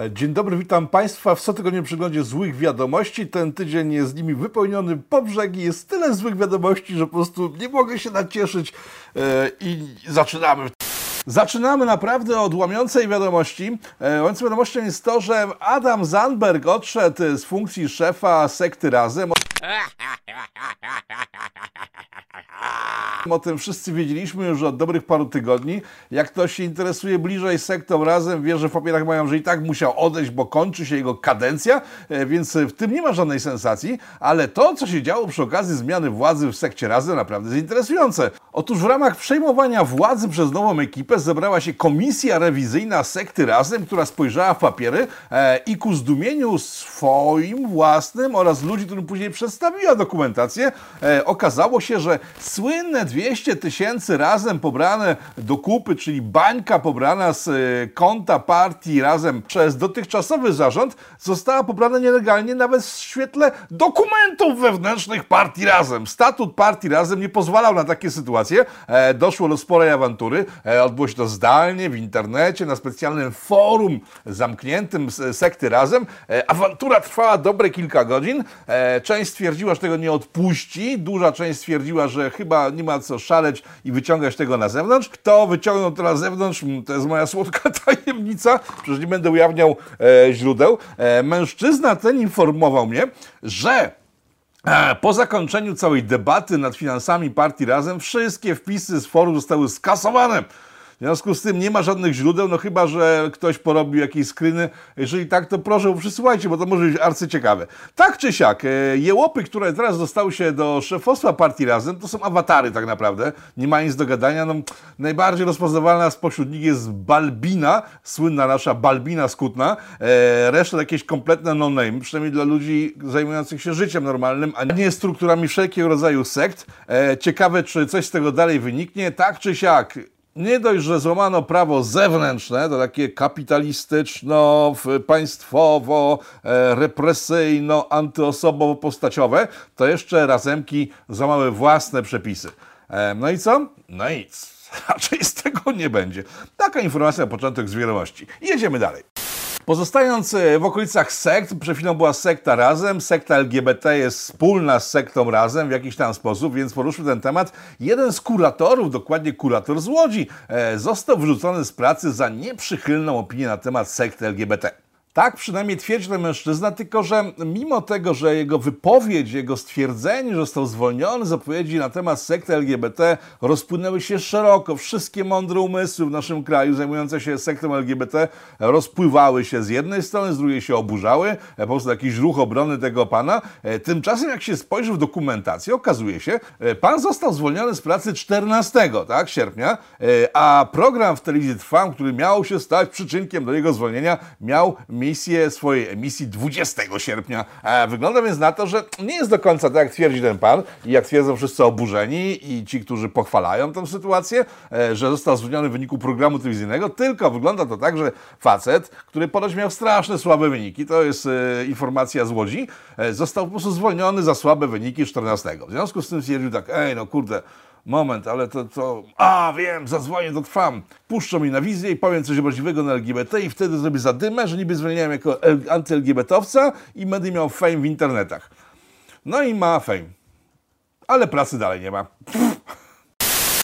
E, Dzień dobry, witam Państwa w cotygodniowym przeglądzie złych wiadomości. Ten tydzień jest z nimi wypełniony po brzegi. Jest tyle złych wiadomości, że po prostu nie mogę się nacieszyć e, i zaczynamy. Zaczynamy naprawdę od łamiącej wiadomości. E, Łamiącą wiadomością jest to, że Adam Zandberg odszedł z funkcji szefa sekty Razem. O tym wszyscy wiedzieliśmy już od dobrych paru tygodni. Jak ktoś się interesuje bliżej sektą razem, wie, że w papierach mają, że i tak musiał odejść, bo kończy się jego kadencja, e, więc w tym nie ma żadnej sensacji, ale to, co się działo przy okazji zmiany władzy w sekcie razem, naprawdę jest interesujące. Otóż w ramach przejmowania władzy przez nową ekipę zebrała się komisja rewizyjna sekty razem, która spojrzała w papiery e, i ku zdumieniu swoim własnym oraz ludzi, którym później przedstawiła dokumentację, e, okazało się, że słynne 200 tysięcy razem pobrane do kupy, czyli bańka pobrana z e, konta partii razem przez dotychczasowy zarząd, została pobrana nielegalnie nawet w świetle dokumentów wewnętrznych partii razem. Statut partii razem nie pozwalał na takie sytuacje. E, doszło do sporej awantury. E, odbyło się to zdalnie, w internecie, na specjalnym forum zamkniętym z sekty razem. E, awantura trwała dobre kilka godzin. E, część stwierdziła, że tego nie odpuści. Duża część stwierdziła, że chyba nie ma co szaleć i wyciągać tego na zewnątrz. Kto wyciągnął to na zewnątrz, to jest moja słodka tajemnica. Przecież nie będę ujawniał e, źródeł. E, mężczyzna ten informował mnie, że E, Po zakończeniu całej debaty nad finansami partii Razem wszystkie wpisy z forum zostały skasowane. W związku z tym nie ma żadnych źródeł, no chyba, że ktoś porobił jakieś screeny. Jeżeli tak, to proszę przysyłajcie, bo to może być arcyciekawe. Tak czy siak, e, jełopy, które teraz dostały się do szefostwa partii Razem, to są awatary tak naprawdę. Nie ma nic do gadania. No, najbardziej rozpoznawalna spośród nich jest Balbina, słynna nasza Balbina Skutna. E, reszta jakieś kompletne no-name, przynajmniej dla ludzi zajmujących się życiem normalnym, a nie strukturami wszelkiego rodzaju sekt. E, ciekawe, czy coś z tego dalej wyniknie. Tak czy siak, nie dość, że złamano prawo zewnętrzne, to takie kapitalistyczno, państwowo, e, represyjno, antyosobowo-postaciowe, to jeszcze razemki złamały własne przepisy. E, no i co? No nic. Raczej z tego nie będzie. Taka informacja na początek z wiadomości. Jedziemy dalej. Pozostając e, w okolicach sekt, przed chwilą była sekta Razem, sekta LGBT jest wspólna z sektą Razem w jakiś tam sposób, więc poruszył ten temat. Jeden z kuratorów, dokładnie kurator z Łodzi, e, został wyrzucony z pracy za nieprzychylną opinię na temat sekty LGBT. Tak przynajmniej twierdzi ten mężczyzna, tylko że mimo tego, że jego wypowiedź, jego stwierdzenie, że został zwolniony z odpowiedzi na temat sekty LGBT rozpłynęły się szeroko. Wszystkie mądre umysły w naszym kraju zajmujące się sektą LGBT rozpływały się z jednej strony, z drugiej się oburzały, e, po prostu jakiś ruch obrony tego pana. E, Tymczasem jak się spojrzy w dokumentację, okazuje się, e, pan został zwolniony z pracy 14 tak, sierpnia, a program w telewizji Trwam, który miał się stać przyczynkiem do jego zwolnienia, miał misję swojej emisji 20 sierpnia. E, Wygląda więc na to, że nie jest do końca tak, jak twierdzi ten pan i jak twierdzą wszyscy oburzeni i ci, którzy pochwalają tę sytuację, e, że został zwolniony w wyniku programu telewizyjnego, tylko wygląda to tak, że facet, który ponoć miał straszne słabe wyniki, to jest e, informacja z Łodzi, został po prostu zwolniony za słabe wyniki 14. W związku z tym stwierdził tak, ej no kurde, Moment, ale to, to... A, wiem, zadzwonię do Trwam. Puszczą mi na wizję i powiem coś obraźliwego na LGBT i wtedy zrobię zadymę, że niby zwolniałem jako anty-LGBT-owca i będę miał fame w internetach. No i ma fame. Ale pracy dalej nie ma.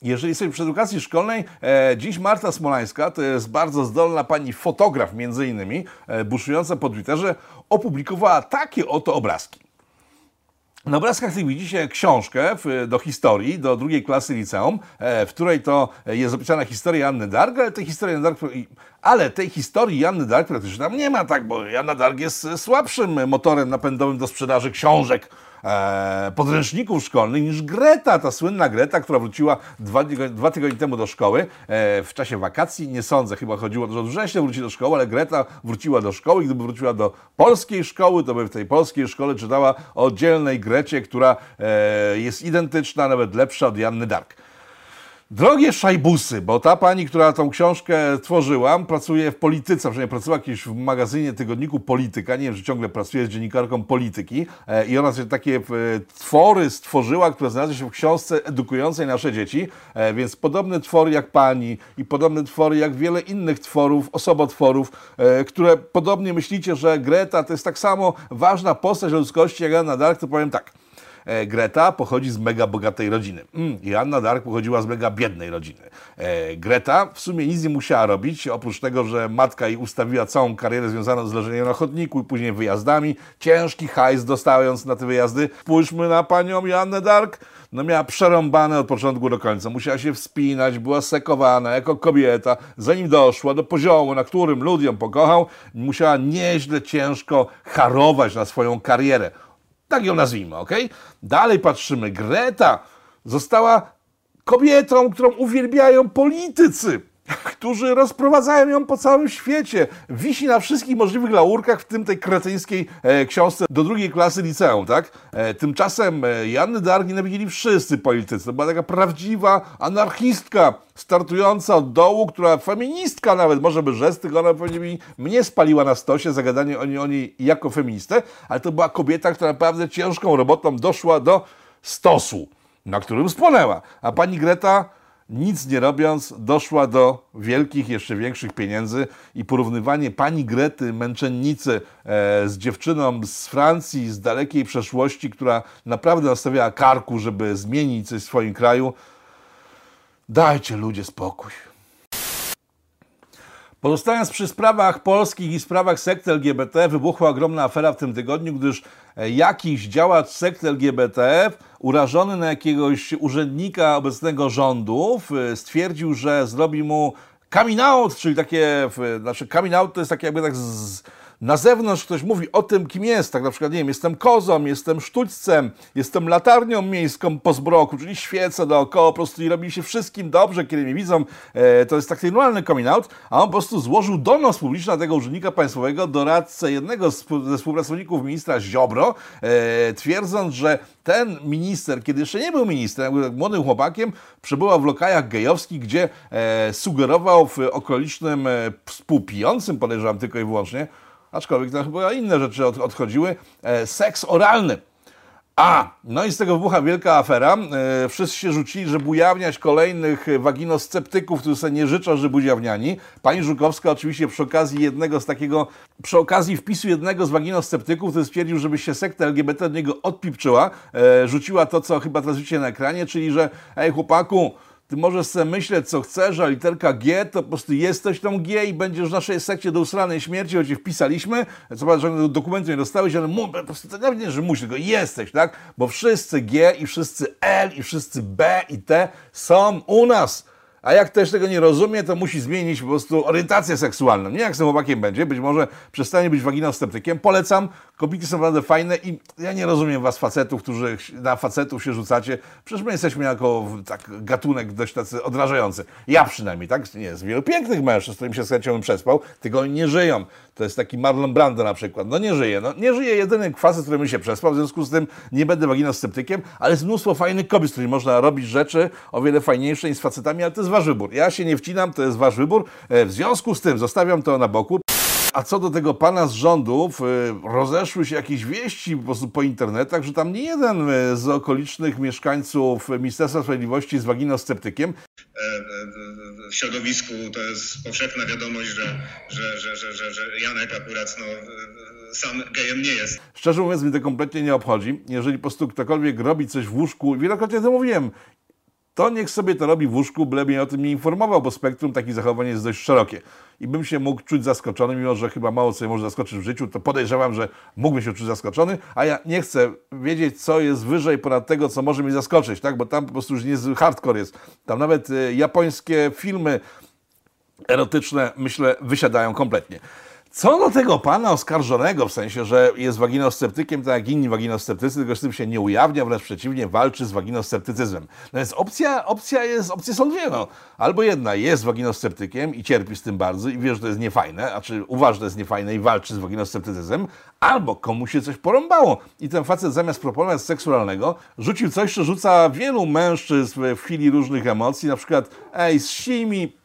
Jeżeli jesteśmy przy edukacji szkolnej, e, dziś Marta Smolańska, to jest bardzo zdolna pani fotograf między innymi, e, buszująca po Twitterze, opublikowała takie oto obrazki. Na obrazkach tych widzicie książkę do historii, do drugiej klasy liceum, e, w której to jest zapisana historia Anny Dark, ale tej historii Anny Dark, ale tej historii Anny Dark praktycznie tam nie ma, tak, bo Anna Dark jest słabszym motorem napędowym do sprzedaży książek, e, podręczników szkolnych niż Greta, ta słynna Greta, która wróciła dwa, dwa tygodnie temu do szkoły e, w czasie wakacji. Nie sądzę, chyba chodziło, że od września wróci do szkoły, ale Greta wróciła do szkoły i gdyby wróciła do polskiej szkoły, to by w tej polskiej szkole czytała o oddzielnej Grecie, która e, jest identyczna, nawet lepsza od Janny Dark. Drogie szajbusy, bo ta pani, która tą książkę tworzyła, pracuje w polityce, przynajmniej pracowała kiedyś w magazynie tygodniku Polityka, nie wiem, że ciągle pracuje z dziennikarką polityki. E, i ona sobie takie e, twory stworzyła, które znalazły się w książce edukującej nasze dzieci, e, więc podobne twory jak pani i podobne twory jak wiele innych tworów, osobotworów, które podobnie myślicie, że Greta to jest tak samo ważna postać ludzkości jak Anna Dark, to powiem tak – E, Greta pochodzi z mega bogatej rodziny. Mm, I Anna Dark pochodziła z mega biednej rodziny. E, Greta w sumie nic nie musiała robić, oprócz tego, że matka jej ustawiła całą karierę związaną z leżeniem na chodniku i później wyjazdami. Ciężki hajs dostając na te wyjazdy. Spójrzmy na panią Joannę Dark no miała przerąbane od początku do końca. Musiała się wspinać, była sekowana jako kobieta. Zanim doszła do poziomu, na którym lud ją pokochał, musiała nieźle ciężko harować na swoją karierę. Tak ją nazwijmy, ok? Dalej patrzymy. Greta została kobietą, którą uwielbiają politycy którzy rozprowadzają ją po całym świecie. Wisi na wszystkich możliwych laurkach, w tym tej kretyńskiej e, książce do drugiej klasy liceum, tak? E, tymczasem e, Janny Dark nienawidzili wszyscy politycy. To była taka prawdziwa anarchistka, startująca od dołu, która feministka nawet, może by rzec, tylko ona pewnie mi mnie spaliła na stosie zagadanie o niej, o niej jako feministę, ale to była kobieta, która naprawdę ciężką robotą doszła do stosu, na którym spłonęła. A pani Greta nic nie robiąc, doszła do wielkich, jeszcze większych pieniędzy i porównywanie pani Grety, męczennicy, e, z dziewczyną z Francji, z dalekiej przeszłości, która naprawdę nastawiała karku, żeby zmienić coś w swoim kraju, dajcie ludzie spokój. Pozostając przy sprawach polskich i sprawach sekty LGBT, wybuchła ogromna afera w tym tygodniu, gdyż e, jakiś działacz sekty LGBT, urażony na jakiegoś urzędnika obecnego rządu, stwierdził, że zrobi mu coming out, czyli takie, znaczy coming out to jest takie jakby tak z, na zewnątrz ktoś mówi o tym, kim jest, tak na przykład, nie wiem, jestem kozą, jestem sztućcem, jestem latarnią miejską po zbroku, czyli świecę dookoła, po prostu i robi się wszystkim dobrze, kiedy mnie widzą, e, to jest taki normalny coming out, a on po prostu złożył donos publiczny na tego urzędnika państwowego, doradcę jednego z, ze współpracowników ministra Ziobro, e, twierdząc, że ten minister, kiedy jeszcze nie był ministrem, młodym chłopakiem, przebywał w lokajach gejowskich, gdzie e, sugerował w okolicznym e, współpijącym, podejrzewam tylko i wyłącznie, aczkolwiek tam chyba inne rzeczy od, odchodziły, e, seks oralny. A, no i z tego wybucha wielka afera. E, wszyscy się rzucili, żeby ujawniać kolejnych waginosceptyków, którzy sobie nie życzą, żeby ujawniani. Pani Żukowska oczywiście przy okazji jednego z takiego, przy okazji wpisu jednego z waginosceptyków, który stwierdził, żeby się sekta LGBT od niego odpipczyła, e, rzuciła to, co chyba teraz widzicie na ekranie, czyli że ej chłopaku, ty możesz sobie myśleć, co chcesz, a literka G to po prostu jesteś tą G i będziesz w naszej sekcie do usranej śmierci, choć wpisaliśmy. Co prawda żadnego dokumentu nie dostałeś, ale mu, po prostu to nie, że musisz, tylko jesteś, tak? Bo wszyscy G i wszyscy L i wszyscy B i T są u nas. A jak ktoś tego nie rozumie, to musi zmienić po prostu orientację seksualną. Nie jak z tym chłopakiem będzie, być może przestanie być waginosceptykiem. Polecam, kobiety są naprawdę fajne i ja nie rozumiem was facetów, którzy na facetów się rzucacie. Przecież my jesteśmy jako tak, gatunek dość tacy odrażający. Ja przynajmniej, tak? Nie, z wielu pięknych mężczyzn, z którymi się z chęcią przespał, tylko oni nie żyją. To jest taki Marlon Brando na przykład. No nie żyje. No, nie żyje jedyny facet, którym się przespał, w związku z tym nie będę waginosceptykiem, ale jest mnóstwo fajnych kobiet, z którymi można robić rzeczy o wiele fajniejsze niż z facetami, ale to jest wasz wybór. Ja się nie wcinam, to jest wasz wybór. E, w związku z tym zostawiam to na boku. A co do tego pana z rządów, y, rozeszły się jakieś wieści po prostu po internetach, że tam nie jeden y, z okolicznych mieszkańców Ministerstwa Sprawiedliwości jest waginosceptykiem. E, e, w środowisku to jest powszechna wiadomość, że, że, że, że, że, że Janek akurat no, sam gejem nie jest. Szczerze mówiąc, mnie to kompletnie nie obchodzi. Jeżeli po prostu ktokolwiek robi coś w łóżku, wielokrotnie to mówiłem, to niech sobie to robi w łóżku, byle mnie o tym nie informował, bo spektrum takich zachowań jest dość szerokie. I bym się mógł czuć zaskoczony, mimo że chyba mało co może zaskoczyć w życiu, to podejrzewam, że mógłbym się czuć zaskoczony, a ja nie chcę wiedzieć, co jest wyżej ponad tego, co może mnie zaskoczyć, tak? bo tam po prostu już nie hardcore jest. Tam nawet y, japońskie filmy erotyczne, myślę, wysiadają kompletnie. Co do tego pana oskarżonego, w sensie, że jest waginosceptykiem, tak jak inni waginosceptycy, tylko z tym się nie ujawnia, wręcz przeciwnie, walczy z waginosceptycyzmem. No więc opcja, opcja jest, opcje są dwie, no. Albo jedna jest waginosceptykiem i cierpi z tym bardzo i wie, że to jest niefajne, a czy uważa, że to jest niefajne i walczy z waginosceptycyzmem, albo komuś się coś porąbało i ten facet zamiast proponować seksualnego rzucił coś, co rzuca wielu mężczyzn w chwili różnych emocji, na przykład ej, z mi,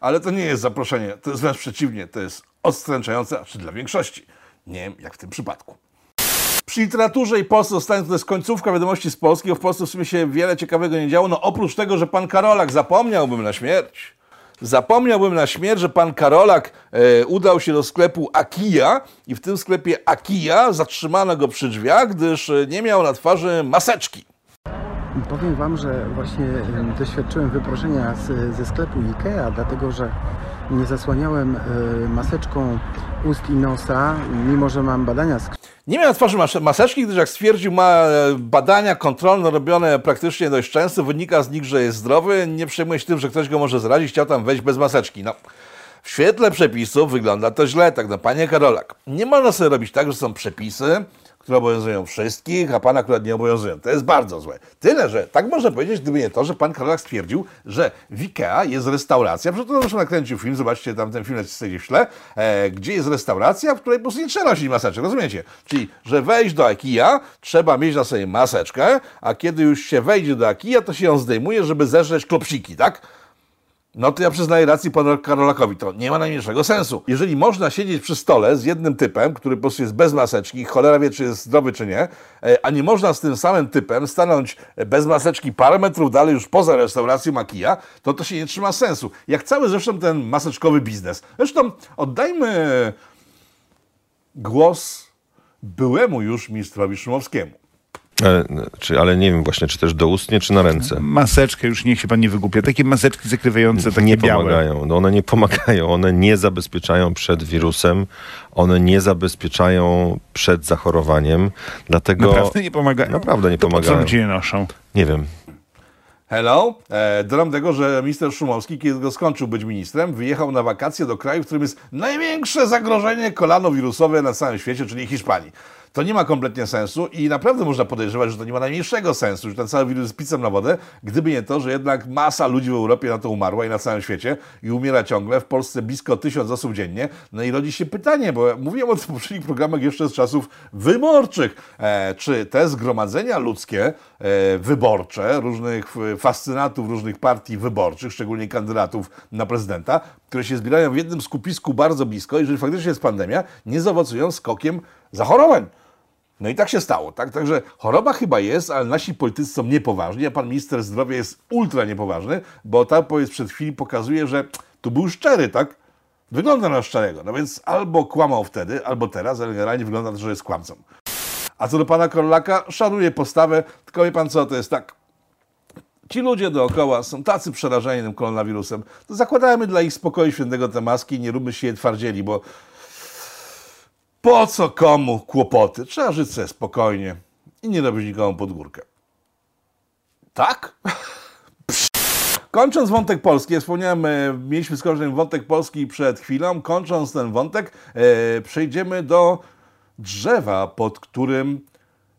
ale to nie jest zaproszenie, to jest wręcz przeciwnie, to jest odstręczające, czy dla większości. Nie wiem, jak w tym przypadku. Przy literaturze i Polsce zostanie to jest końcówka wiadomości z Polski, bo w Polsce w sumie się wiele ciekawego nie działo, no oprócz tego, że pan Karolak zapomniałbym na śmierć. Zapomniałbym na śmierć, że pan Karolak e, udał się do sklepu Akija i w tym sklepie Akija zatrzymano go przy drzwiach, gdyż e, nie miał na twarzy maseczki. Powiem Wam, że właśnie doświadczyłem wyproszenia z, ze sklepu IKEA, dlatego że nie zasłaniałem e, maseczką ust i nosa, mimo że mam badania nie miał na twarzy maseczki, gdyż jak stwierdził, ma e, badania kontrolne robione praktycznie dość często, wynika z nich, że jest zdrowy, nie przejmuje się tym, że ktoś go może zarazić, chciał tam wejść bez maseczki. No, w świetle przepisów wygląda to źle, tak no, panie Karolak. Nie można sobie robić tak, że są przepisy, które obowiązują wszystkich, a pana akurat nie obowiązują. To jest bardzo złe. Tyle, że tak można powiedzieć, gdyby nie to, że pan Karolak stwierdził, że w Ikea jest restauracja, przecież to zresztą nakręcił film, zobaczcie tam ten film jest w tle, e, gdzie jest restauracja, w której po prostu nie trzeba nosić maseczek, rozumiecie? Czyli, że wejść do Ikea, trzeba mieć na sobie maseczkę, a kiedy już się wejdzie do Ikea, to się ją zdejmuje, żeby zeżreć klopsiki, tak? No to ja przyznaję rację panu Karolakowi, to nie ma najmniejszego sensu. Jeżeli można siedzieć przy stole z jednym typem, który po prostu jest bez maseczki, cholera wie, czy jest zdrowy, czy nie, e, a nie można z tym samym typem stanąć bez maseczki parę metrów dalej, już poza restauracją Makija, to to się nie trzyma sensu. Jak cały zresztą ten maseczkowy biznes. Zresztą oddajmy głos byłemu już ministrowi Szumowskiemu. Ale, czy, ale nie wiem właśnie, czy też doustnie, czy na ręce. Maseczkę, już niech się pan nie wygłupia. Takie maseczki zakrywające, takie nie białe. pomagają. No one nie pomagają. One nie zabezpieczają przed wirusem. One nie zabezpieczają przed zachorowaniem. Dlatego... Naprawdę nie pomagają? Naprawdę nie to pomagają. po co ludzie je noszą? Nie wiem. Hello. E, dodam tego, że minister Szumowski, kiedy go skończył być ministrem, wyjechał na wakacje do kraju, w którym jest największe zagrożenie kolanowirusowe na całym świecie, czyli Hiszpanii. To nie ma kompletnie sensu i naprawdę można podejrzewać, że to nie ma najmniejszego sensu, że ten cały wirus jest pizzem na wodę, gdyby nie to, że jednak masa ludzi w Europie na to umarła i na całym świecie i umiera ciągle. W Polsce blisko tysiąc osób dziennie. No i rodzi się pytanie, bo mówiłem o tym w poprzednich programach jeszcze z czasów wyborczych. E, czy te zgromadzenia ludzkie, e, wyborcze, różnych fascynatów różnych partii wyborczych, szczególnie kandydatów na prezydenta, które się zbierają w jednym skupisku bardzo blisko, jeżeli faktycznie jest pandemia, nie zaowocują skokiem zachorowań. No i tak się stało, tak? Także choroba chyba jest, ale nasi politycy są niepoważni, a pan minister zdrowia jest ultra niepoważny, bo ta odpowiedź przed chwilą pokazuje, że tu był szczery, tak? Wygląda na szczerego. No więc albo kłamał wtedy, albo teraz, ale generalnie wygląda na to, że jest kłamcą. A co do pana Korolaka, szanuje postawę, tylko wie pan co, to jest tak, ci ludzie dookoła są tacy przerażeni tym koronawirusem, to zakładajmy dla ich spokoju świętego te maski i nie róbmy się je twardzieli, bo po co komu kłopoty? Trzeba żyć sobie spokojnie i nie robić nikomu pod górkę. Tak? Kończąc wątek polski, ja wspomniałem, e, mieliśmy skończyć wątek polski przed chwilą. Kończąc ten wątek, e, przejdziemy do drzewa, pod którym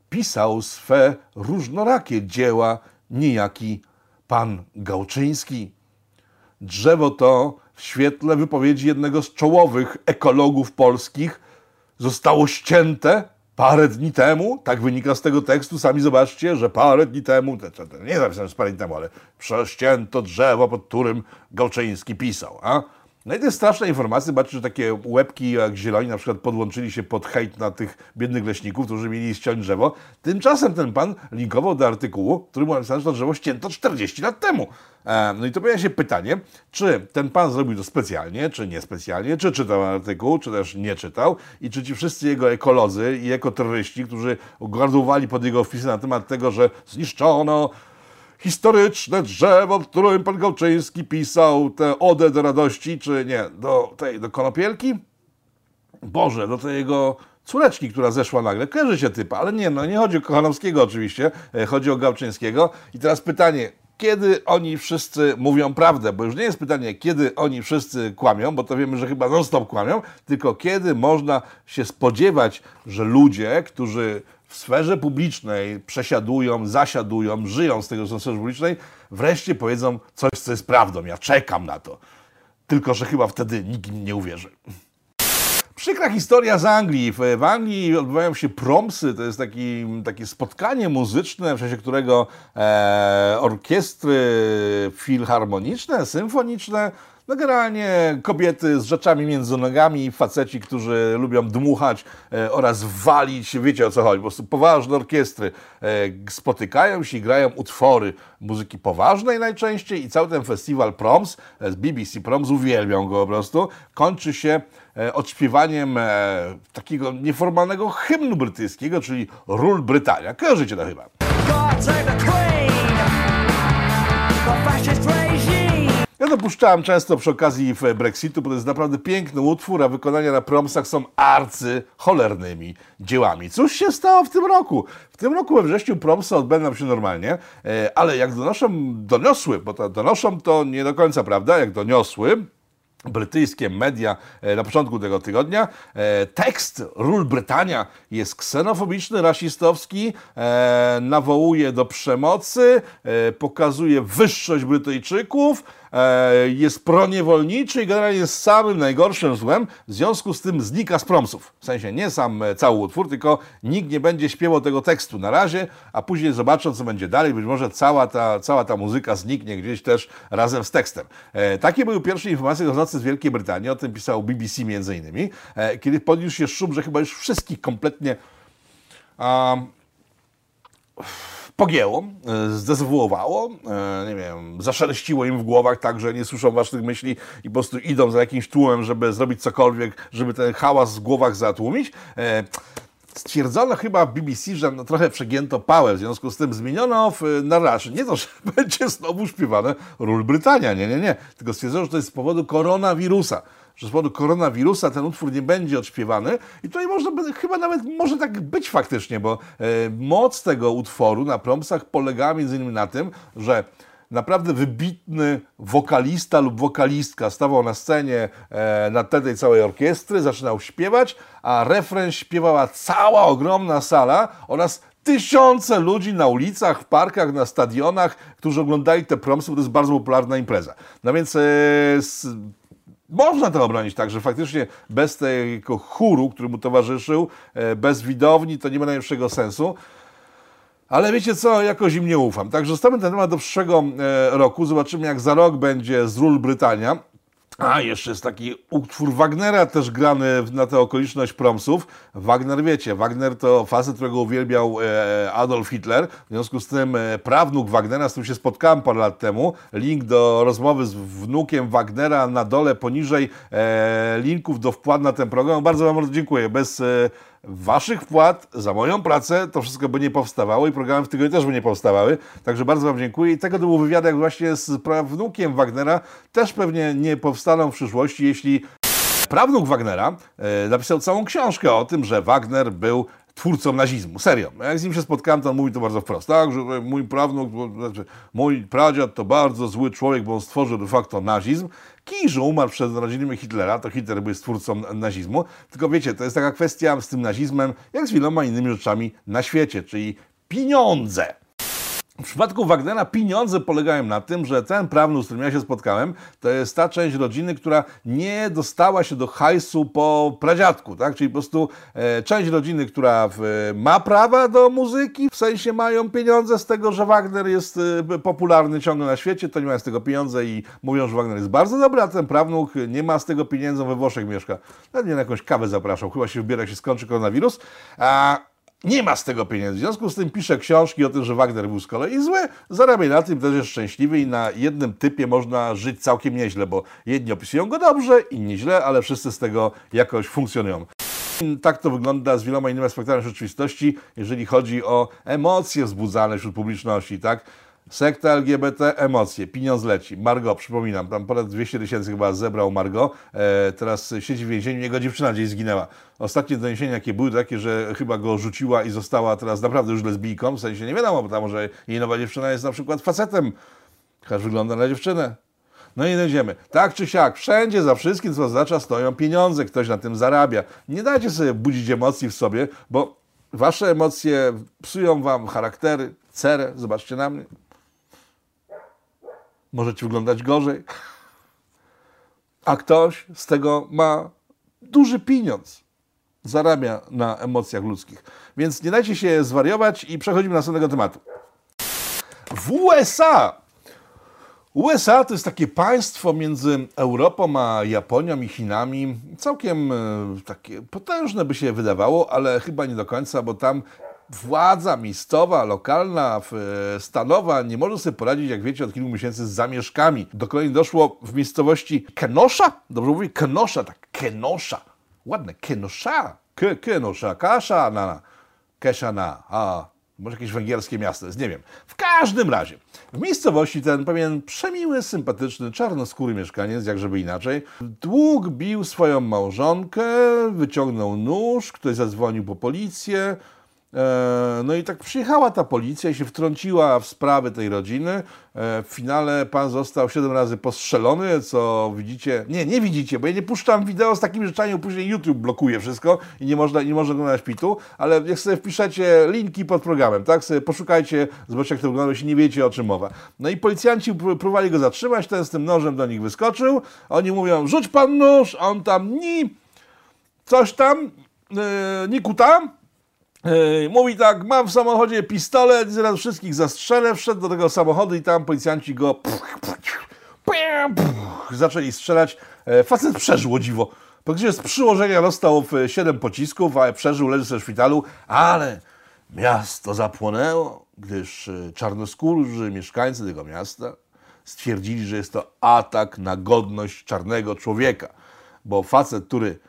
pisał swe różnorakie dzieła niejaki pan Gałczyński. Drzewo to w świetle wypowiedzi jednego z czołowych ekologów polskich zostało ścięte parę dni temu, tak wynika z tego tekstu, sami zobaczcie, że parę dni temu, nie napisałem, że parę dni temu, ale prześcięto drzewo, pod którym Gałczyński pisał. A? No i to jest straszna informacja, zobaczcie, że takie łebki jak zieloni na przykład podłączyli się pod hejt na tych biednych leśników, którzy mieli ściąć drzewo. Tymczasem ten pan linkował do artykułu, w którym napisano, że to drzewo ścięto 40 lat temu. E, no i to pojawia się pytanie, czy ten pan zrobił to specjalnie, czy niespecjalnie, czy czytał artykuł, czy też nie czytał i czy ci wszyscy jego ekolodzy i ekoterroryści, którzy gardłowali pod jego wpisy na temat tego, że zniszczono historyczne drzewo, w którym pan Gałczyński pisał tę odę do radości, czy nie, do tej, do konopielki? Boże, do tej jego córeczki, która zeszła nagle. Kojarzy się typa, ale nie, no nie chodzi o Kochanowskiego oczywiście, e, chodzi o Gałczyńskiego. I teraz pytanie, kiedy oni wszyscy mówią prawdę, bo już nie jest pytanie, kiedy oni wszyscy kłamią, bo to wiemy, że chyba non-stop kłamią, tylko kiedy można się spodziewać, że ludzie, którzy w sferze publicznej przesiadują, zasiadują, żyją z tego, że są w sferze publicznej, wreszcie powiedzą coś, co jest prawdą. Ja czekam na to. Tylko, że chyba wtedy nikt im nie uwierzy. Przykra historia z Anglii. W, Anglii odbywają się promsy, to jest taki, takie spotkanie muzyczne, w czasie którego e, orkiestry filharmoniczne, symfoniczne, no generalnie kobiety z rzeczami między nogami, faceci, którzy lubią dmuchać e, oraz walić, wiecie o co chodzi, po prostu poważne orkiestry e, spotykają się i grają utwory muzyki poważnej najczęściej i cały ten festiwal Proms e, z BBC Proms uwielbią go po prostu, kończy się e, odśpiewaniem e, takiego nieformalnego hymnu brytyjskiego, czyli Ról Brytania. Kojarzycie to chyba. God Ja dopuszczałem często przy okazji Brexitu, bo to jest naprawdę piękny utwór, a wykonania na promsach są arcy cholernymi dziełami. Cóż się stało w tym roku? W tym roku we wrześniu promsy odbędą się normalnie, e, ale jak donoszą, doniosły, bo to donoszą to nie do końca prawda, jak doniosły, brytyjskie media e, na początku tego tygodnia. E, Tekst Ról Brytania jest ksenofobiczny, rasistowski, nawołuje do przemocy, pokazuje wyższość Brytyjczyków, jest proniewolniczy i generalnie jest samym najgorszym złem. W związku z tym znika z promsów. W sensie nie sam e, cały utwór, tylko nikt nie będzie śpiewał tego tekstu na razie, a później zobaczą, co będzie dalej. Być może cała ta, cała ta muzyka zniknie gdzieś też razem z tekstem. E, takie były pierwsze informacje dochodzące z Wielkiej Brytanii, o tym pisał BBC między innymi, e, kiedy podniósł się szum, że chyba już wszystkich kompletnie a, pogięło, e, zdezawuowało, e, nie wiem, zaszeleściło im w głowach tak, że nie słyszą waszych myśli i po prostu idą za jakimś tłumem, żeby zrobić cokolwiek, żeby ten hałas w głowach zatłumić. E, Stwierdzono chyba w BBC, że no, trochę przegięto pałę, w związku z tym zmieniono w narracji. Nie to, że będzie znowu śpiewane Ról Brytania, nie, nie, nie. Tylko stwierdzono, że to jest z powodu koronawirusa. Że z powodu koronawirusa ten utwór nie będzie odśpiewany i tutaj można by, chyba nawet może tak być faktycznie, bo e, moc tego utworu na promsach polegała między innymi na tym, że naprawdę wybitny wokalista lub wokalistka stawał na scenie e, na tle tej całej orkiestry, zaczynał śpiewać, a refren śpiewała cała ogromna sala oraz tysiące ludzi na ulicach, w parkach, na stadionach, którzy oglądali te promsy, bo to jest bardzo popularna impreza. No więc e, można to obronić tak, że faktycznie bez tego chóru, który mu towarzyszył, e, bez widowni, to nie ma najmniejszego sensu. Ale wiecie co, jakoś im nie ufam. Także zostawmy ten temat do przyszłego e, roku. Zobaczymy, jak za rok będzie z ról Brytania. A, jeszcze jest taki utwór Wagnera też grany na tę okoliczność promsów. Wagner, wiecie, Wagner to facet, którego uwielbiał e, Adolf Hitler. W związku z tym e, prawnuk Wagnera, z którym się spotkałem parę lat temu. Link do rozmowy z wnukiem Wagnera na dole, poniżej e, linków do wpłat na ten program. Bardzo Wam bardzo dziękuję. Bez Waszych wpłat za moją pracę to wszystko by nie powstawało i programy w tygodniu też by nie powstawały. Także bardzo Wam dziękuję. I tego typu wywiady, jak właśnie z prawnukiem Wagnera, też pewnie nie powstaną w przyszłości, jeśli prawnuk Wagnera e, napisał całą książkę o tym, że Wagner był twórcą nazizmu. Serio. Jak z nim się spotkałem, to on mówi to bardzo wprost. Tak, że mój prawnuk, znaczy mój pradziad to bardzo zły człowiek, bo on stworzył de facto nazizm. Kij, że umarł przed narodzinami Hitlera, to Hitler był twórcą nazizmu. Tylko wiecie, to jest taka kwestia z tym nazizmem, jak z wieloma innymi rzeczami na świecie, czyli pieniądze. W przypadku Wagnera pieniądze polegają na tym, że ten prawnuk, z którym ja się spotkałem, to jest ta część rodziny, która nie dostała się do hajsu po pradziadku, tak? Czyli po prostu e, część rodziny, która w, ma prawa do muzyki, w sensie mają pieniądze z tego, że Wagner jest e, popularny ciągle na świecie, to nie mają z tego pieniądze i mówią, że Wagner jest bardzo dobry, a ten prawnuk nie ma z tego pieniędzy, we Włoszech mieszka. Mnie na jakąś kawę zapraszał, chyba się wybiera, jak się skończy koronawirus. A nie ma z tego pieniędzy. W związku z tym pisze książki o tym, że Wagner był z kolei zły, zarabia na tym, też jest szczęśliwy i na jednym typie można żyć całkiem nieźle, bo jedni opisują go dobrze, inni źle, ale wszyscy z tego jakoś funkcjonują. Tak to wygląda z wieloma innymi aspektami rzeczywistości, jeżeli chodzi o emocje wzbudzane wśród publiczności, tak? Sekta LGBT, emocje, pieniądz leci. Margo, przypominam, tam ponad 200 tysięcy chyba zebrał Margo, e, teraz siedzi w więzieniu, jego dziewczyna gdzieś zginęła. Ostatnie doniesienia, jakie były takie, że chyba go rzuciła i została teraz naprawdę już lesbijką, w sensie nie wiadomo, bo tam może jej nowa dziewczyna jest na przykład facetem Chociaż wygląda na dziewczynę. No i będziemy. Tak czy siak, wszędzie, za wszystkim, co oznacza, stoją pieniądze, ktoś na tym zarabia. Nie dajcie sobie budzić emocji w sobie, bo wasze emocje psują wam charaktery, cerę. Zobaczcie na mnie. Możecie wyglądać gorzej. A ktoś z tego ma duży pieniądz. Zarabia na emocjach ludzkich. Więc nie dajcie się zwariować i przechodzimy do następnego tematu. W USA USA to jest takie państwo między Europą a Japonią i Chinami. Całkiem e, takie potężne by się wydawało, ale chyba nie do końca, bo tam władza miejscowa, lokalna, w- stanowa nie może sobie poradzić, jak wiecie, od kilku miesięcy z zamieszkami. Do kolei doszło w miejscowości Kenosha? Dobrze mówię? Kenosha, tak, Kenosha. Ładne, Kenosha. Ke, Kenosha, Kasha, na, na. Keszana, a może jakieś węgierskie miasto jest, nie wiem. W każdym razie, w miejscowości ten pewien przemiły, sympatyczny, czarnoskóry mieszkaniec, jak żeby inaczej, dług bił swoją małżonkę, wyciągnął nóż, ktoś zadzwonił po policję, E, No i tak przyjechała ta policja i się wtrąciła w sprawy tej rodziny. E, W finale pan został siedem razy postrzelony, co widzicie. Nie, nie widzicie, bo ja nie puszczam wideo z takimi rzeczami, później YouTube blokuje wszystko i nie można, nie można oglądać pitu, ale jak sobie wpiszecie linki pod programem, tak, sobie poszukajcie, zobaczcie jak to wygląda, jeśli nie wiecie o czym mowa. No i policjanci pró- próbowali go zatrzymać, ten z tym nożem do nich wyskoczył, oni mówią, rzuć pan nóż, a on tam ni, coś tam, yy, niku tam, Mówi tak, mam w samochodzie pistolet, zaraz wszystkich zastrzelę. Wszedł do tego samochodu i tam policjanci go zaczęli strzelać. E, Facet przeżył o dziwo. Praktycznie z przyłożenia dostał w 7 pocisków, ale przeżył, leży w szpitalu, ale miasto zapłonęło, gdyż e, czarnoskórzy mieszkańcy tego miasta stwierdzili, że jest to atak na godność czarnego człowieka. Bo facet, który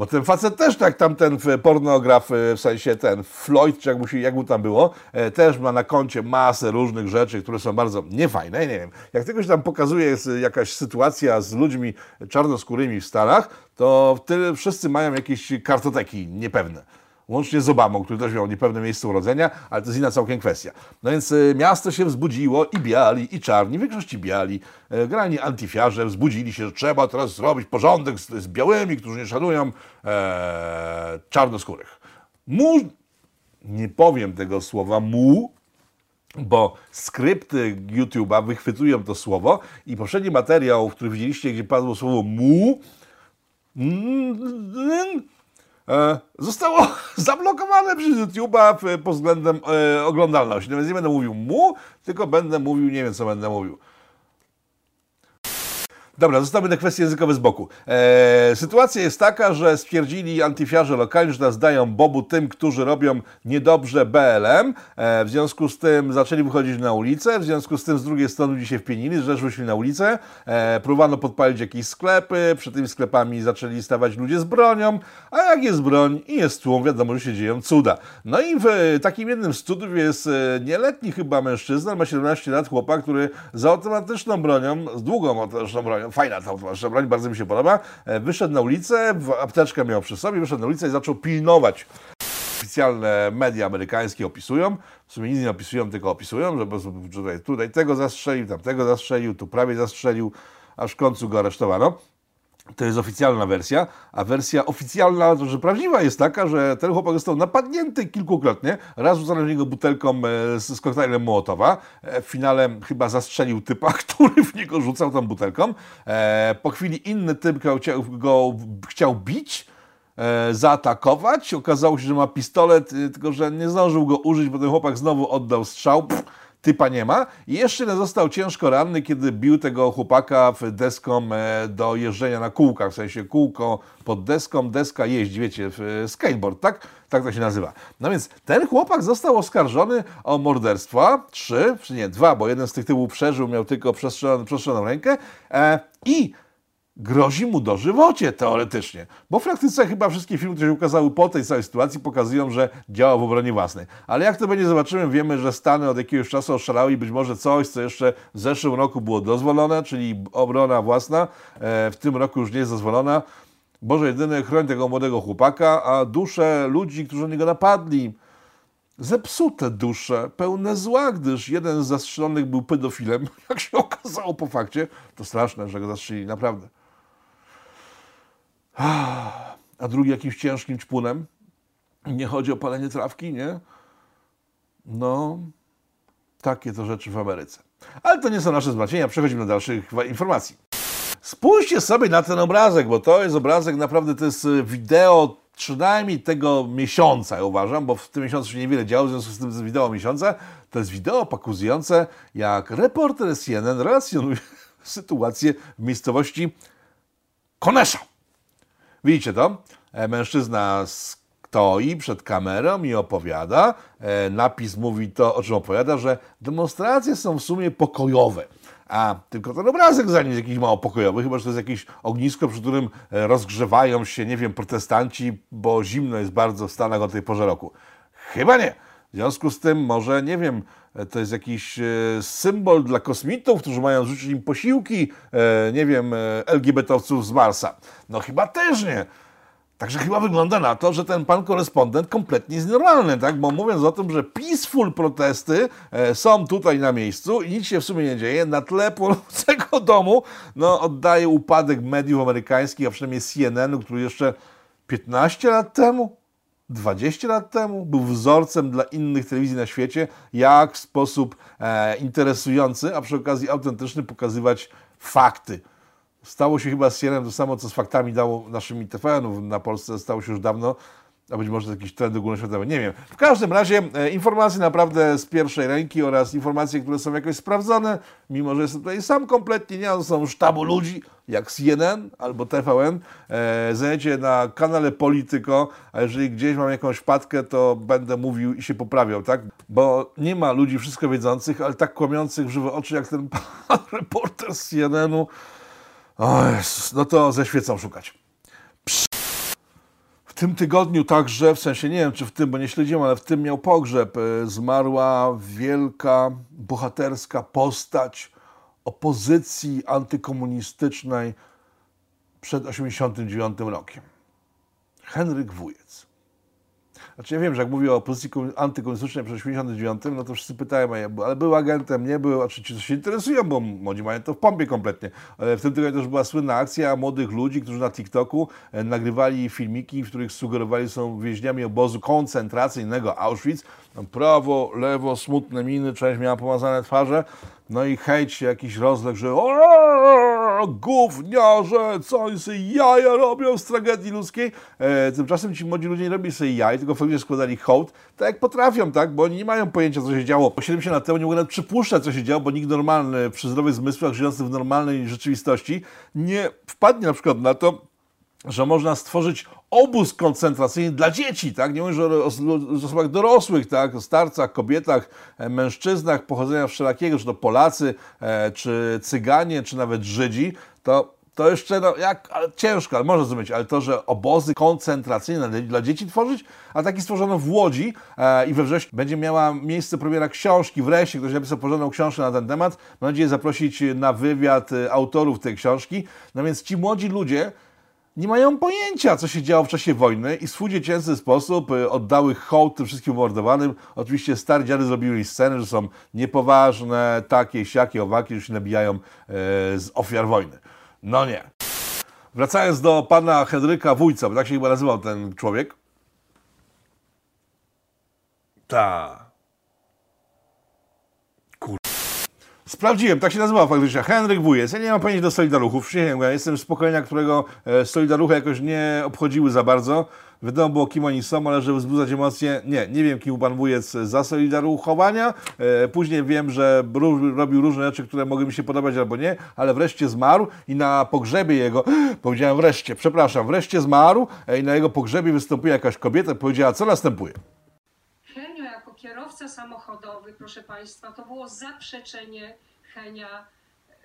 bo ten facet też, tak tamten w- pornograf, e, w sensie ten Floyd, czy jak mu, się, jak mu tam było, e, też ma na koncie masę różnych rzeczy, które są bardzo niefajne. Nie wiem, jak tylko się tam pokazuje jest jakaś sytuacja z ludźmi czarnoskórymi w Stanach, to wszyscy mają jakieś kartoteki niepewne. Łącznie z Obamą, który też miał niepewne miejsce urodzenia, ale to jest inna całkiem kwestia. No więc y, miasto się wzbudziło i biali, i czarni, w większości biali, e, grani antyfiarze wzbudzili się, że trzeba teraz zrobić porządek z, z białymi, którzy nie szanują e, czarnoskórych. Mu, nie powiem tego słowa mu, bo skrypty YouTube'a wychwytują to słowo i poprzedni materiał, w którym widzieliście, gdzie padło słowo mu, mm, zostało zablokowane przez YouTube'a w- pod względem e, oglądalności. No więc nie będę mówił mu, tylko będę mówił, nie wiem co będę mówił. Dobra, zostawmy te kwestie językowe z boku. Eee, sytuacja jest taka, że stwierdzili antyfiarze lokalni, że teraz dają bobu tym, którzy robią niedobrze BLM. E, w związku z tym zaczęli wychodzić na ulicę. W związku z tym z drugiej strony ludzie się wpienili, że wyszli na ulicę. E, próbowano podpalić jakieś sklepy. Przed tymi sklepami zaczęli stawać ludzie z bronią. A jak jest broń i jest tłum, wiadomo, że się dzieją cuda. No i w takim jednym z cudów jest e, nieletni chyba mężczyzna, ma 17 lat, chłopak, który z automatyczną bronią, z długą automatyczną bronią, fajna ta automatyczna broń, bardzo mi się podoba, e, wyszedł na ulicę, apteczkę miał przy sobie, wyszedł na ulicę i zaczął pilnować oficjalne media amerykańskie opisują, w sumie nic nie opisują, tylko opisują, że tutaj, tutaj tego zastrzelił, tamtego zastrzelił, tu prawie zastrzelił, aż w końcu go aresztowano. To jest oficjalna wersja, a wersja oficjalna, że prawdziwa jest taka, że ten chłopak został napadnięty kilkukrotnie. Raz rzucono w niego butelką e, z, z koktajlem Mołotowa. E, W finale chyba zastrzelił typa, który w niego rzucał tą butelką. E, Po chwili inny typ go chciał, bić, zaatakować. Okazało się, że ma pistolet, tylko że nie zdążył go użyć, bo ten chłopak znowu oddał strzał. Pff, typa nie ma. I jeszcze został ciężko ranny, kiedy bił tego chłopaka w deską e, do jeżdżenia na kółkach, w sensie kółko pod deską, deska jeździ, wiecie, w, e, skateboard, tak? Tak to się nazywa. No więc ten chłopak został oskarżony o morderstwa, trzy, czy nie, dwa, bo jeden z tych typów przeżył, miał tylko przestrzeloną, przestrzeloną rękę e, i grozi mu dożywocie teoretycznie. Bo w praktyce chyba wszystkie filmy, które się ukazały po tej całej sytuacji, pokazują, że działa w obronie własnej. Ale jak to będzie, zobaczymy. Wiemy, że Stany od jakiegoś czasu oszalały i być może coś, co jeszcze w zeszłym roku było dozwolone, czyli obrona własna, e, w tym roku już nie jest dozwolona. Boże jedyny, chroń tego młodego chłopaka, a dusze ludzi, którzy niego napadli, zepsute dusze, pełne zła, gdyż jeden z zastrzelonych był pedofilem, jak się okazało po fakcie. To straszne, że go zastrzelili, naprawdę. A drugi jakimś ciężkim ćpunem. Nie chodzi o palenie trawki, nie? No, takie to rzeczy w Ameryce. Ale to nie są nasze zmartwienia. Przechodzimy do dalszych informacji. Spójrzcie sobie na ten obrazek, bo to jest obrazek, naprawdę to jest y, wideo przynajmniej tego miesiąca, ja uważam, bo w tym miesiącu się niewiele działo, w związku z tym jest wideo miesiąca. To jest wideo pokazujące, jak reporter CNN relacjonuje sytuację w miejscowości Konesza. Widzicie to? E, Mężczyzna stoi przed kamerą i opowiada. E, Napis mówi to, o czym opowiada, że demonstracje są w sumie pokojowe. A tylko ten obrazek za nim jest jakiś mało pokojowy, chyba że to jest jakieś ognisko, przy którym e, rozgrzewają się, nie wiem, protestanci, bo zimno jest bardzo w Stanach o tej porze roku. Chyba nie. W związku z tym może, nie wiem, to jest jakiś e, symbol dla kosmitów, którzy mają rzucić im posiłki, e, nie wiem, e, LGBT-owców z Marsa. No chyba też nie. Także chyba wygląda na to, że ten pan korespondent kompletnie jest normalny, tak? Bo mówiąc o tym, że peaceful protesty e, są tutaj na miejscu i nic się w sumie nie dzieje, na tle płonącego domu, no oddaje upadek mediów amerykańskich, a przynajmniej CNN-u, który jeszcze 15 lat temu 20 lat temu był wzorcem dla innych telewizji na świecie, jak w sposób e, interesujący, a przy okazji autentyczny pokazywać fakty. Stało się chyba z CNN to samo, co z faktami dało naszym TVN-ów na Polsce, stało się już dawno, a być może to jakiś trend ogólnoświatowy, nie wiem. W każdym razie e, informacje naprawdę z pierwszej ręki oraz informacje, które są jakoś sprawdzone, mimo że jestem tutaj sam kompletnie, nie to są sztabu ludzi, jak CNN albo TVN, e, na kanale Polityko, a jeżeli gdzieś mam jakąś wpadkę, to będę mówił i się poprawiał, tak? Bo nie ma ludzi wszystko wiedzących, ale tak kłamiących w żywe oczy, jak ten pan reporter z CNN-u. O Jezus, no to ze świecą szukać. Tym tygodniu także, w sensie nie wiem czy w tym, bo nie śledziłem, ale w tym miał pogrzeb. e, Zmarła wielka, bohaterska postać opozycji antykomunistycznej przed 1989 rokiem. Henryk Wujec. Znaczy ja wiem, że jak mówię o opozycji komu- antykomunistycznej przed 1989, no to wszyscy pytają, ale był agentem, nie był, a czy ci to się interesują, bo młodzi mają to w pompie kompletnie. Ale w tym tygodniu też była słynna akcja młodych ludzi, którzy na TikToku e, nagrywali filmiki, w których sugerowali, są więźniami obozu koncentracyjnego Auschwitz. Tam prawo, lewo, smutne miny, część miała pomazane twarze. No i się jakiś rozległ, że gówniarze, co sobie jaja robią z tragedii ludzkiej. E, tymczasem ci młodzi ludzie nie robili sobie jaj, tylko faktycznie składali hołd, tak jak potrafią, tak, bo oni nie mają pojęcia, co się działo. Po 70 lat temu nie mogą nawet przypuszczać, co się działo, bo nikt normalny, przy zdrowych zmysłach, żyjący w normalnej rzeczywistości, nie wpadnie na przykład na to, że można stworzyć obóz koncentracyjny dla dzieci, tak? Nie mówię o, o, osobach dorosłych, tak? O starcach, kobietach, e, mężczyznach pochodzenia wszelakiego, czy to Polacy, e, czy Cyganie, czy nawet Żydzi, to to jeszcze, no, jak, ciężko, ale można zrozumieć, ale to, że obozy koncentracyjne dla- dla dzieci tworzyć, a taki stworzono w Łodzi e, i we wrześniu będzie miała miejsce premiera książki, wreszcie ktoś napisał porządną książkę na ten temat, mam nadzieję zaprosić na wywiad e, autorów tej książki, no więc ci młodzi ludzie, nie mają pojęcia, co się działo w czasie wojny i w swój dziecięcy sposób y, oddały hołd tym wszystkim mordowanym. Oczywiście stare dziady zrobiły sceny, że są niepoważne, takie, siakie, owaki, że się nabijają e, z ofiar wojny. No nie. Wracając do pana Henryka Wójca, bo tak się chyba nazywał ten człowiek. Ta. Sprawdziłem, tak się nazywa faktycznie. Henryk Wujec. Ja nie mam pojęcia do Solidaruchów. Przysięgam, ja jestem z pokolenia, którego e, Solidaruchy jakoś nie obchodziły za bardzo. Wiadomo było, kim oni są, ale żeby wzbudzać emocje, nie, nie wiem, kim był pan Wujec za Solidaruchowania. E, Później wiem, że robił różne rzeczy, które mogły mi się podobać albo nie, ale wreszcie zmarł i na pogrzebie jego, powiedziałem wreszcie, przepraszam, wreszcie zmarł e, i na jego pogrzebie występuje jakaś kobieta i powiedziała, co następuje. Kierowca samochodowy, proszę Państwa, to było zaprzeczenie Henia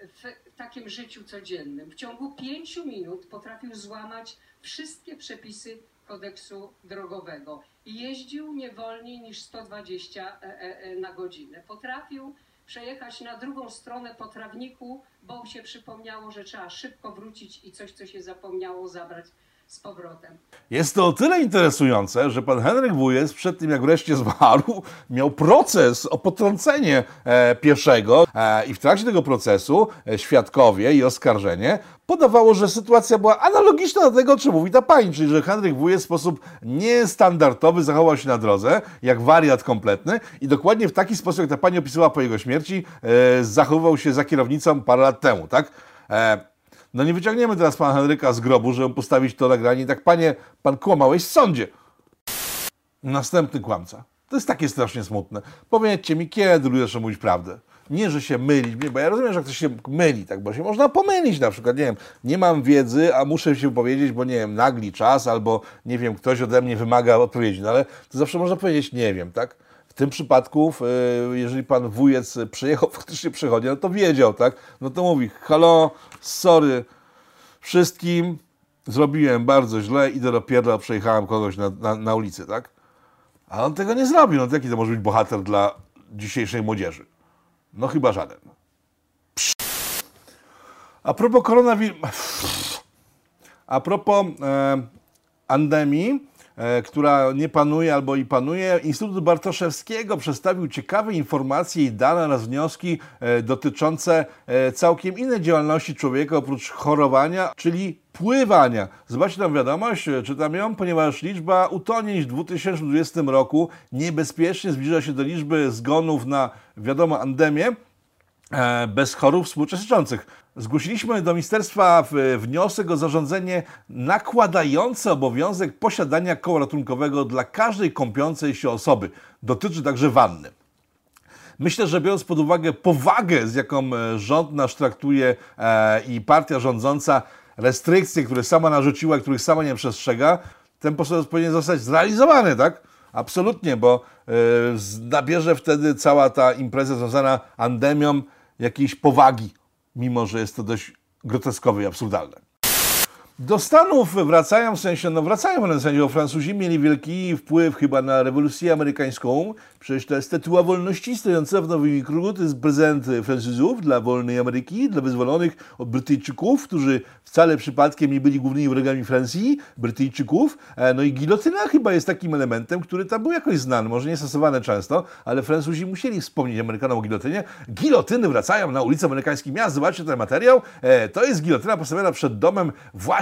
w takim życiu codziennym. W ciągu pięciu minut potrafił złamać wszystkie przepisy kodeksu drogowego jeździł nie wolniej niż 120 e, e, e, na godzinę. Potrafił przejechać na drugą stronę po trawniku, bo się przypomniało, że trzeba szybko wrócić i coś, co się zapomniało zabrać z powrotem. Jest to o tyle interesujące, że pan Henryk Wujec przed tym, jak wreszcie zmarł, miał proces o potrącenie e, pieszego e, i w trakcie tego procesu e, świadkowie i oskarżenie podawało, że sytuacja była analogiczna do tego, o czym mówi ta pani, czyli że Henryk Wujec w sposób niestandardowy zachował się na drodze, jak wariat kompletny i dokładnie w taki sposób, jak ta pani opisywała po jego śmierci, e, zachowywał się za kierownicą parę lat temu, tak? No nie wyciągniemy teraz pana Henryka z grobu, żeby postawić to nagranie i tak, panie, pan kłamałeś w sądzie. Następny kłamca. To jest takie strasznie smutne. Powiedzcie mi, kiedy ludzie zaczną mówić prawdę? Nie, że się mylić, bo ja rozumiem, że ktoś się myli, tak, bo się można pomylić na przykład, nie wiem, nie mam wiedzy, a muszę się powiedzieć, bo nie wiem, nagli czas, albo nie wiem, ktoś ode mnie wymaga odpowiedzi, no ale to zawsze można powiedzieć, nie wiem, tak? Tym przypadku, y, jeżeli pan wujec przyjechał, faktycznie przychodzi, no to wiedział, tak? No to mówi, halo, sorry wszystkim, zrobiłem bardzo źle, idę do pierdla, przejechałem kogoś na, na, na ulicy, tak? A on tego nie zrobił, no to jaki to może być bohater dla dzisiejszej młodzieży? No chyba żaden. A propos koronawirusa, a propos e, pandemii, e, która nie panuje albo i panuje, Instytut Bartoszewskiego przedstawił ciekawe informacje i dane oraz wnioski e, dotyczące e, całkiem innej działalności człowieka oprócz chorowania, czyli pływania. Zobaczcie tam wiadomość, e, czytam ją, ponieważ liczba utonięć w 2020 roku niebezpiecznie zbliża się do liczby zgonów na, wiadomo, endemię, e, bez chorób współuczestniczących. Zgłosiliśmy do ministerstwa wniosek o zarządzenie nakładające obowiązek posiadania koła ratunkowego dla każdej kąpiącej się osoby. Dotyczy także wanny. Myślę, że biorąc pod uwagę powagę, z jaką e, rząd nasz traktuje e, i partia rządząca restrykcje, które sama narzuciła, których sama nie przestrzega, ten postulat powinien zostać zrealizowany, tak? Absolutnie, bo e, z- nabierze wtedy cała ta impreza związana andemią jakiejś powagi, mimo że jest to dość groteskowe i absurdalne. Do Stanów wracają, w sensie, no wracają w pewnym sensie, bo Francuzi mieli wielki wpływ chyba na rewolucję amerykańską. Przecież to jest statua wolności stojąca w Nowym Jorku, to jest prezent Francuzów dla wolnej Ameryki, dla wyzwolonych od Brytyjczyków, którzy wcale przypadkiem nie byli głównymi wrogami Francji, Brytyjczyków. E, No i gilotyna chyba jest takim elementem, który tam był jakoś znany, może nie stosowany często, ale Francuzi musieli wspomnieć Amerykanom o gilotynie. Gilotyny wracają na ulice amerykańskich miast, zobaczcie ten materiał. E, To jest gilotyna postawiona przed domem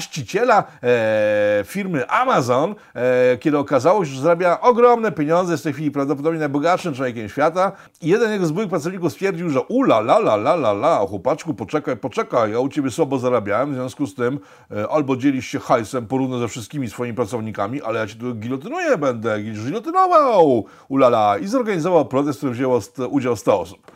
właściciela e, firmy Amazon, e, kiedy okazało się, że zarabia ogromne pieniądze, jest w tej chwili prawdopodobnie najbogatszym człowiekiem świata. I jeden jego z byłych pracowników stwierdził, że ula la la la la la, chłopaczku, poczekaj, poczekaj, ja u ciebie słabo zarabiałem, w związku z tym e, albo dzielisz się hajsem porówno ze wszystkimi swoimi pracownikami, ale ja cię tu gilotynuję będę, gilotynował, ulala. I zorganizował protest, w którym wzięło udział 100 osób.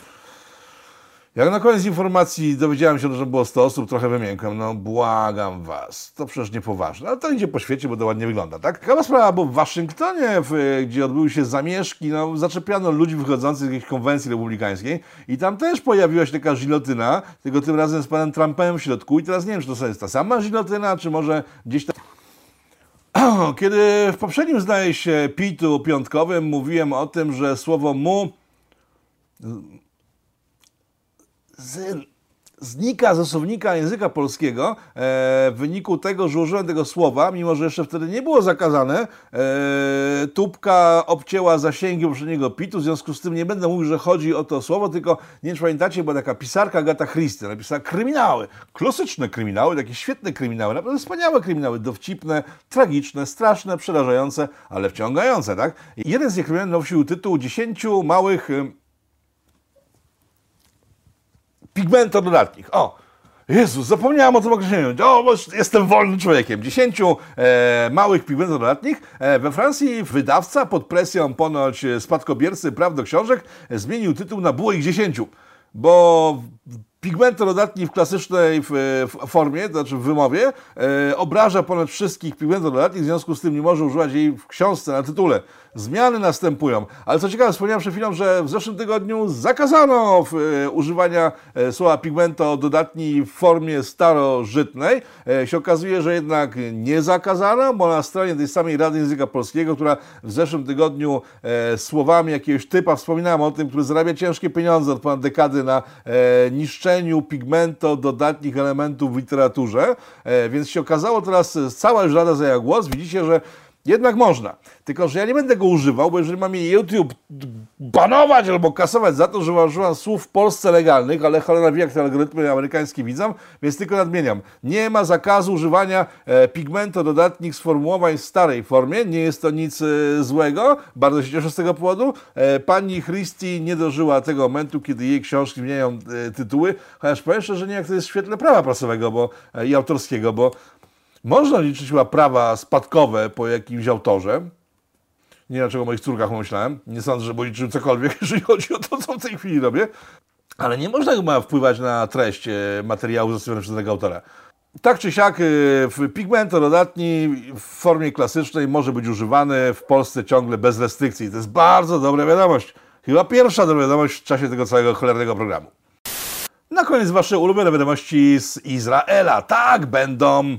Jak na koniec informacji dowiedziałem się, że było 100 osób, trochę wymiękłem. No błagam was, to przecież niepoważne. Ale to idzie po świecie, bo to ładnie wygląda, tak? Ciekawa sprawa, bo w Waszyngtonie, w, gdzie odbyły się zamieszki, no zaczepiano ludzi wychodzących z jakiejś konwencji republikańskiej i tam też pojawiła się taka żylotyna, tylko tym razem z panem Trumpem w środku i teraz nie wiem, czy to jest ta sama żylotyna, czy może gdzieś tam... Kiedy w poprzednim, zdaje się, pitu piątkowym mówiłem o tym, że słowo mu z, znika ze słownika języka polskiego e, w wyniku tego, że użyłem tego słowa, mimo że jeszcze wtedy nie było zakazane. E, tubka obcięła zasięgi poprzedniego pitu, w związku z tym nie będę mówił, że chodzi o to słowo, tylko nie wiem, czy pamiętacie, była taka pisarka Agata Christie, napisała kryminały, klasyczne kryminały, takie świetne kryminały, naprawdę wspaniałe kryminały, dowcipne, tragiczne, straszne, przerażające, ale wciągające, tak? I jeden z tych kryminałów nosił tytuł 10 małych... em, pigmento dodatnich. O! Jezus, zapomniałem o tym określeniu. O, jestem wolnym człowiekiem. 10 e, małych pigmentów dodatnich. E, we Francji wydawca pod presją ponoć spadkobiercy praw do książek zmienił tytuł na było ich 10. Bo pigmento dodatni w klasycznej w, w formie, to znaczy w wymowie, e, obraża ponad wszystkich pigmentów dodatnich, w związku z tym nie może używać jej w książce na tytule. Zmiany następują. Ale co ciekawe, wspomniałem przed chwilą, że w zeszłym tygodniu zakazano e, używania e, słowa pigmento dodatni w formie starożytnej. E, się okazuje, że jednak nie zakazano, bo na stronie tej samej Rady Języka Polskiego, która w zeszłym tygodniu słowami jakiegoś typa wspominałem o tym, który zarabia ciężkie pieniądze od ponad dekady na niszczeniu pigmento, dodatnich elementów w literaturze, więc się okazało teraz, cała już Rada zajęła głos, widzicie, że jednak można. Tylko, że ja nie będę go używał, bo jeżeli ma mnie YouTube banować albo kasować za to, że używam słów w Polsce legalnych, ale cholera wie, jak te algorytmy amerykańskie widzą, więc tylko nadmieniam. Nie ma zakazu używania e, pigmento dodatnich sformułowań w starej formie, nie jest to nic e, złego, bardzo się cieszę z tego powodu. E, pani Christie nie dożyła tego momentu, kiedy jej książki zmieniają e, tytuły, chociaż powiem szczerze, że nie jak to jest w świetle prawa prasowego bo, e, i autorskiego, bo można liczyć chyba prawa spadkowe po jakimś autorze. Nie dlaczego o moich córkach myślałem. Nie sądzę, że liczył cokolwiek, jeżeli chodzi o to, co w tej chwili robię. Ale nie można chyba wpływać na treść e, materiału zostawionego przez danego autora. Tak czy siak, e, w pigmento dodatni w formie klasycznej może być używany w Polsce ciągle bez restrykcji. To jest bardzo dobra wiadomość. Chyba pierwsza dobra wiadomość w czasie tego całego cholernego programu. Na koniec wasze ulubione wiadomości z Izraela. Tak, będą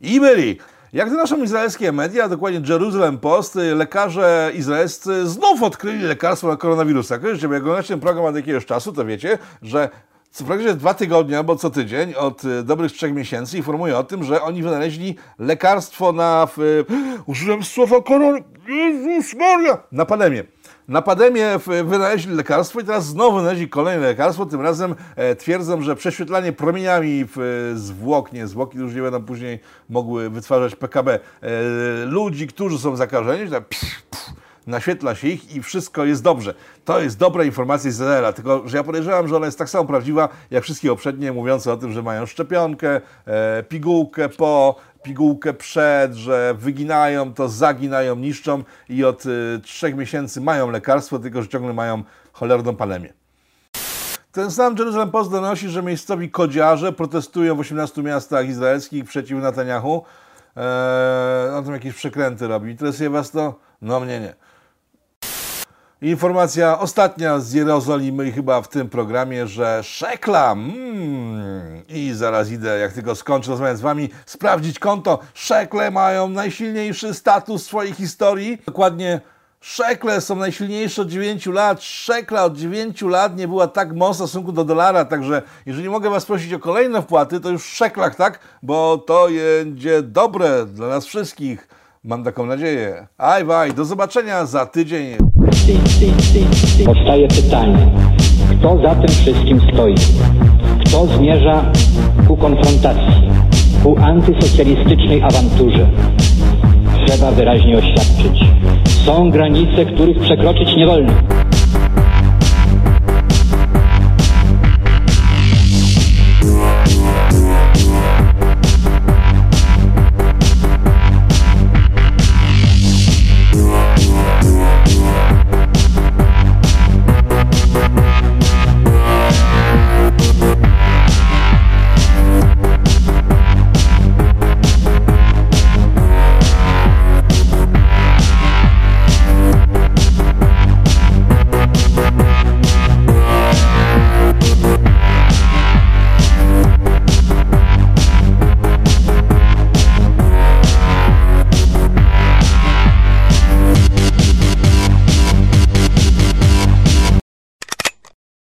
I byli. Jak donoszą izraelskie media, dokładnie Jerusalem Post, lekarze izraelscy znów odkryli lekarstwo na koronawirusa. Kojarzycie, bo jak oglądacie ten program od jakiegoś czasu, to wiecie, że co praktycznie dwa tygodnie albo co tydzień od y, dobrych trzech miesięcy informuję o tym, że oni wynaleźli lekarstwo na... W, użyłem słowa koron... Jezus Maria! Na pandemię. Na pandemię wynaleźli lekarstwo i teraz znowu wynaleźli kolejne lekarstwo. Tym razem e, twierdzą, że prześwietlanie promieniami w, zwłok, nie zwłoki już nie będą później mogły wytwarzać PKB e, ludzi, którzy są zakażeni, tak psz, psz, naświetla się ich i wszystko jest dobrze. To jest dobra informacja z Izraela, tylko że ja podejrzewam, że ona jest tak samo prawdziwa jak wszystkie poprzednie, mówiące o tym, że mają szczepionkę, e, pigułkę po, pigułkę przed, że wyginają to, zaginają, niszczą i od y, trzech miesięcy mają lekarstwo, tylko że ciągle mają cholerną pandemię. Ten sam Jerusalem Post donosi, że miejscowi kodziarze protestują w 18 miastach izraelskich przeciw Netanyahu. Eee, on tam jakieś przekręty robi. Interesuje Was to? No mnie nie. Informacja ostatnia z Jerozolimy chyba w tym programie, że Szekla, mm, i zaraz idę, jak tylko skończę rozmawiać z Wami, sprawdzić konto. Szekle mają najsilniejszy status w swojej historii. Dokładnie Szekle są najsilniejsze od 9 lat. Szekla od 9 lat nie była tak mocna w stosunku do dolara, także jeżeli mogę Was prosić o kolejne wpłaty, to już w szeklach, tak? Bo to będzie dobre dla nas wszystkich. Mam taką nadzieję. Aj, waj, do zobaczenia za tydzień. Powstaje pytanie, kto za tym wszystkim stoi? Kto zmierza ku konfrontacji, ku antysocjalistycznej awanturze? Trzeba wyraźnie oświadczyć. Są granice, których przekroczyć nie wolno.